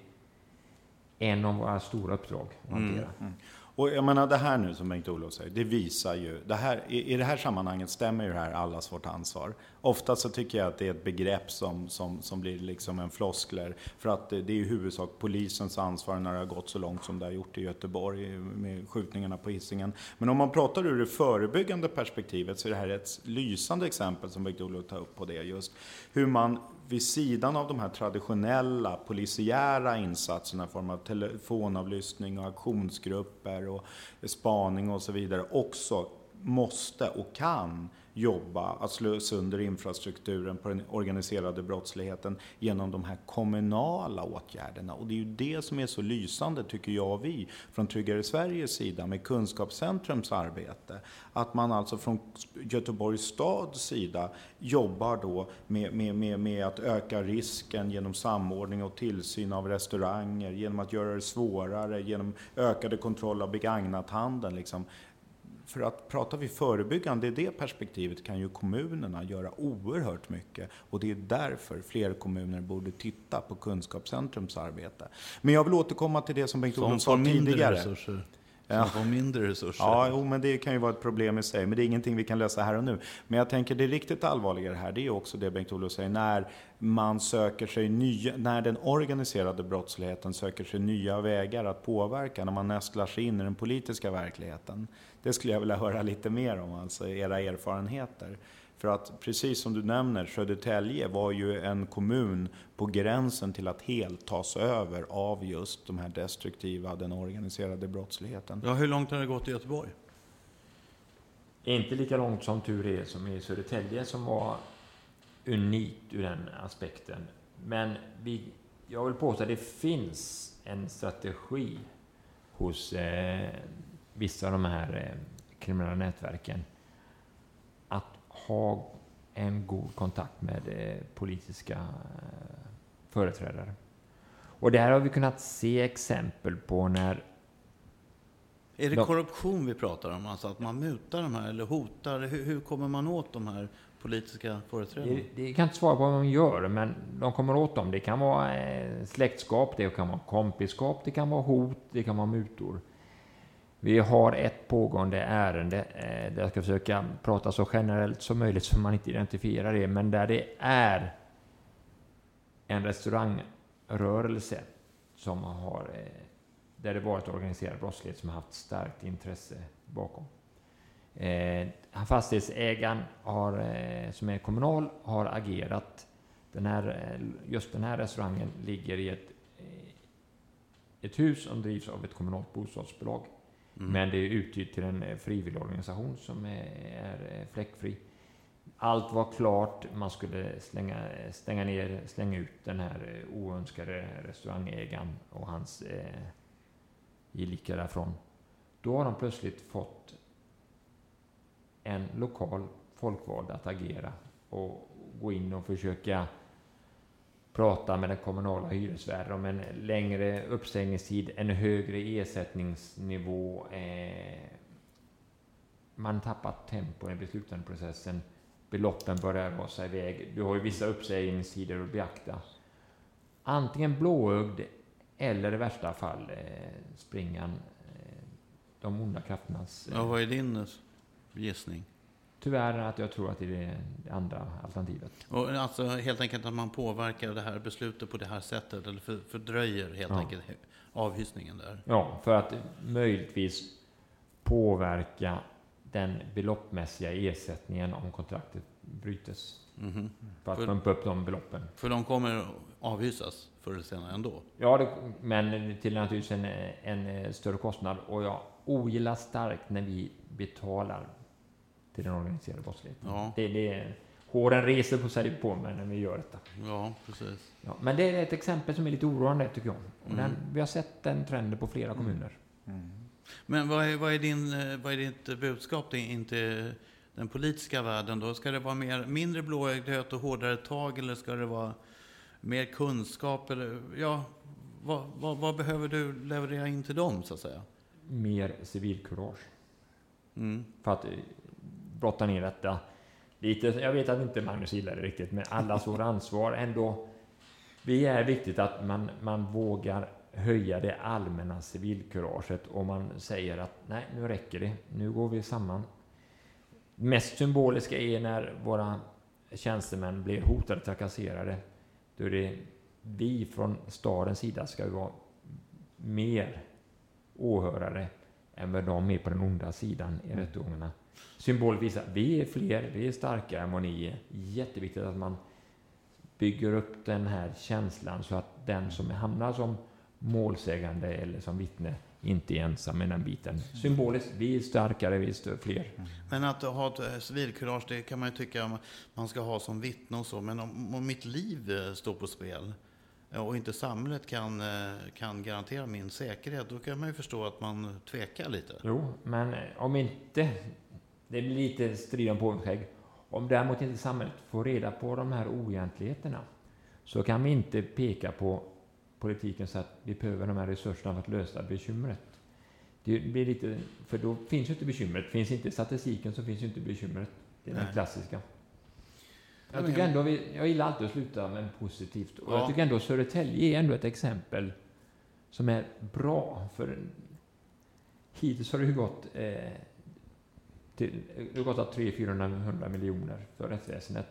en av våra stora uppdrag att mm, hantera. Mm, mm. Och jag menar det här nu som Bengt-Olof säger, det visar ju, det här, i, i det här sammanhanget stämmer ju det här allas vårt ansvar. Ofta så tycker jag att det är ett begrepp som, som, som blir liksom en floskler. För att det, det är i huvudsak polisens ansvar när det har gått så långt som det har gjort i Göteborg med skjutningarna på Hisingen. Men om man pratar ur det förebyggande perspektivet så är det här ett lysande exempel som Bengt-Olof tar upp på det just. Hur man vid sidan av de här traditionella polisiära insatserna i form av telefonavlyssning och aktionsgrupper och spaning och så vidare också måste och kan jobba att slå sönder infrastrukturen på den organiserade brottsligheten genom de här kommunala åtgärderna. Och det är ju det som är så lysande, tycker jag och vi, från Tryggare Sveriges sida med Kunskapscentrums arbete. Att man alltså från Göteborgs stads sida jobbar då med, med, med, med att öka risken genom samordning och tillsyn av restauranger, genom att göra det svårare, genom ökade kontroll av begagnathandeln. Liksom för att pratar vi förebyggande i det perspektivet kan ju kommunerna göra oerhört mycket och det är därför fler kommuner borde titta på Kunskapscentrums arbete. Men jag vill återkomma till det som Bengt-Olof sa tidigare. Resurser. Ja. Som får mindre resurser. Ja, jo, men det kan ju vara ett problem i sig. Men det är ingenting vi kan lösa här och nu. Men jag tänker det riktigt allvarliga här, det är också det Bengt-Olof säger. När man söker sig nya, när den organiserade brottsligheten söker sig nya vägar att påverka, när man nästlar sig in i den politiska verkligheten. Det skulle jag vilja höra lite mer om, alltså era erfarenheter. För att precis som du nämner, Södertälje var ju en kommun på gränsen till att helt tas över av just de här destruktiva, den organiserade brottsligheten. Ja, hur långt har det gått i Göteborg? Inte lika långt som tur är som i Södertälje som var unikt ur den aspekten. Men vi, jag vill påstå att det finns en strategi hos eh, vissa av de här eh, kriminella nätverken ha en god kontakt med eh, politiska eh, företrädare. Och det här har vi kunnat se exempel på när... Är det korruption vi pratar om? Alltså att man mutar de här eller hotar? Hur, hur kommer man åt de här politiska företrädarna? Det, det kan inte svara på vad de gör, men de kommer åt dem. Det kan vara eh, släktskap, det kan vara kompiskap, det kan vara hot, det kan vara mutor. Vi har ett pågående ärende eh, där jag ska försöka prata så generellt som möjligt så man inte identifierar det, men där det är en restaurangrörelse som har, eh, där det varit organiserad brottslighet som har haft starkt intresse bakom. Eh, fastighetsägaren, har, som är kommunal, har agerat. Den här, just den här restaurangen ligger i ett, ett hus som drivs av ett kommunalt bostadsbolag. Mm. Men det är utgytt till en eh, frivillig frivilligorganisation som är, är eh, fläckfri. Allt var klart. Man skulle slänga, eh, stänga ner, slänga ut den här oönskade restaurangägaren och hans eh, gelika därifrån. Då har de plötsligt fått en lokal folkvald att agera och gå in och försöka prata med den kommunala hyresvärden om en längre uppsägningstid, en högre ersättningsnivå. Eh, man tappat tempo i beslutandeprocessen. Beloppen börjar rasa iväg. Du har ju vissa uppsägningstider att beakta. Antingen blåögd eller i värsta fall eh, springan eh, de onda krafternas... Ja, vad är din gissning? Tyvärr att jag tror att det är det andra alternativet. Och alltså helt enkelt att man påverkar det här beslutet på det här sättet, eller fördröjer helt ja. enkelt avhysningen där? Ja, för att möjligtvis påverka den beloppmässiga ersättningen om kontraktet brytes. Mm -hmm. För att pumpa upp de beloppen. För de kommer avhysas förr eller senare ändå? Ja, det, men till naturligtvis en, en större kostnad. Och jag ogillar starkt när vi betalar till den organiserade brottsligheten. Ja. Det, det, håren reser på sig på mig när vi gör detta. Ja, precis. Ja, men det är ett exempel som är lite oroande tycker jag. Mm. Den, vi har sett den trenden på flera mm. kommuner. Mm. Men vad är, vad, är din, eh, vad är ditt budskap in till den politiska världen då? Ska det vara mer, mindre blåögdhet och hårdare tag eller ska det vara mer kunskap? Eller, ja, vad, vad, vad behöver du leverera in till dem så att säga? Mer civilkurage. Mm. För att brotta ner detta lite. Jag vet att inte Magnus gillar det riktigt, men allas vårt ansvar ändå. Vi är viktigt att man, man vågar höja det allmänna civilkuraget och man säger att nej, nu räcker det. Nu går vi samman. Mest symboliska är när våra tjänstemän blir hotade och trakasserade. Då är det vi från stadens sida ska vara mer åhörare än vad de är på den onda sidan i mm. rättegångarna symbol visar vi är fler, vi är starkare än vad ni är. Jätteviktigt att man bygger upp den här känslan så att den som hamnar som målsägande eller som vittne inte är ensam med den biten. Symboliskt, vi är starkare, vi är fler. Men att ha ett eh, civilkurage, det kan man ju tycka man ska ha som vittne och så. Men om, om mitt liv eh, står på spel eh, och inte samhället kan, kan garantera min säkerhet, då kan man ju förstå att man tvekar lite. Jo, men om inte, det blir lite strid om påvenskägg. Om däremot inte samhället får reda på de här oegentligheterna, så kan vi inte peka på politiken så att vi behöver de här resurserna för att lösa bekymret. Det blir lite, för då finns ju inte bekymret. Finns inte statistiken så finns ju inte bekymret. Det är Nej. den klassiska. Jag tycker ändå, vi, jag gillar alltid att sluta med positivt. Och ja. jag tycker ändå Södertälje är ändå ett exempel som är bra. För hittills har det ju gått eh, till, det gått 300-400 miljoner för rättsväsendet.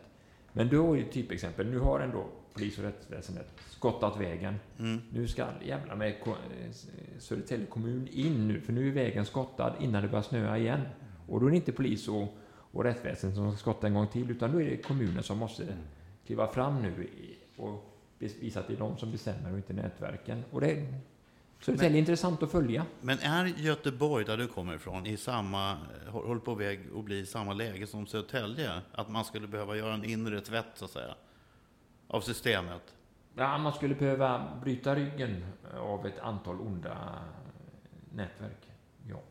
Men då är ju typexempel. Nu har ändå polis och rättsväsendet skottat vägen. Mm. Nu ska jävla med Södertälje kommun in nu, för nu är vägen skottad innan det börjar snöa igen. Och då är det inte polis och, och rättsväsendet som ska skotta en gång till, utan då är det kommunen som måste mm. kliva fram nu och visa att det är de som bestämmer och inte nätverken. Och det, Södertälje är intressant att följa. Men är Göteborg, där du kommer ifrån, i samma, håller på väg att bli i samma läge som Södertälje? Att man skulle behöva göra en inre tvätt, så att säga, av systemet? Ja, man skulle behöva bryta ryggen av ett antal onda nätverk. Ja.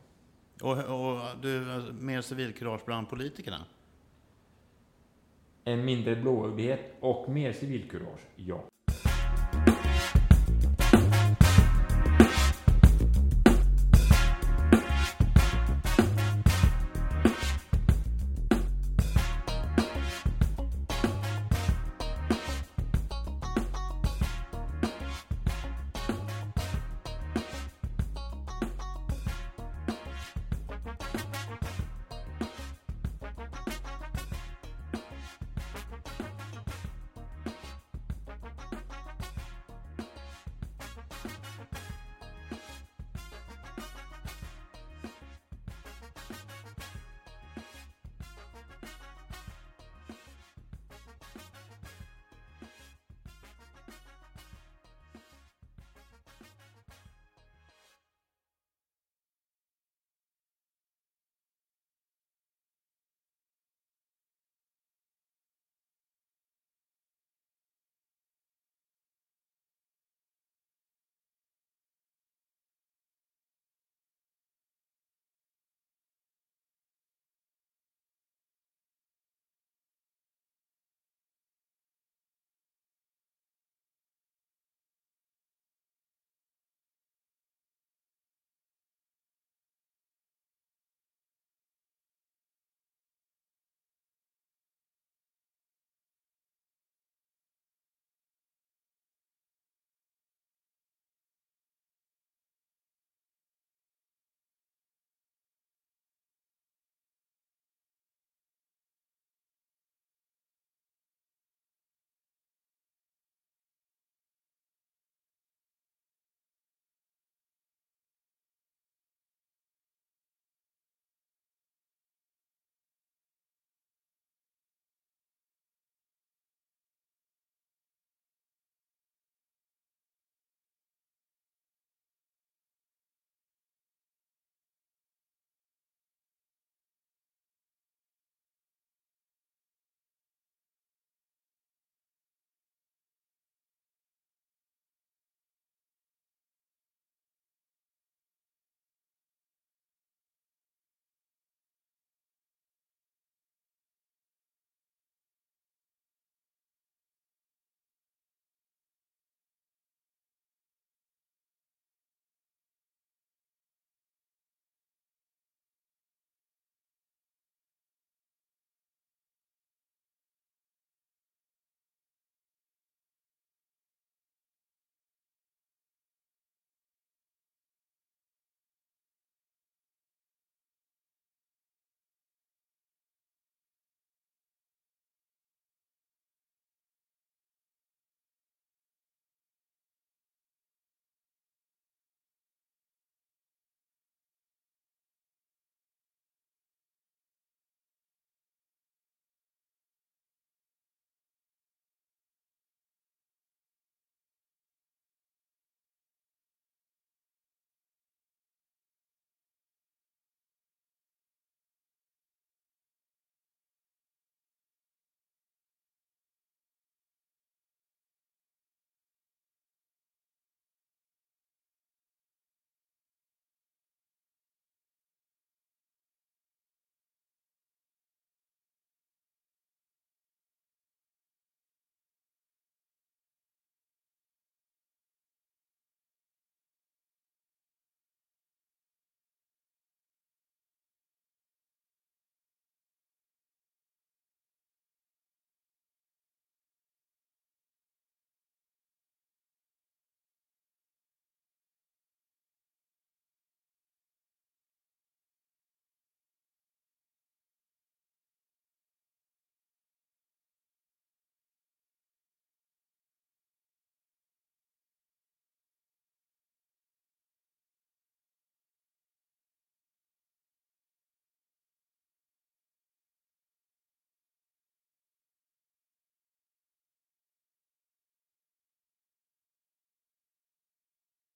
Och, och du, mer civilkurage bland politikerna? En mindre blåögdhet och mer civilkurage, ja.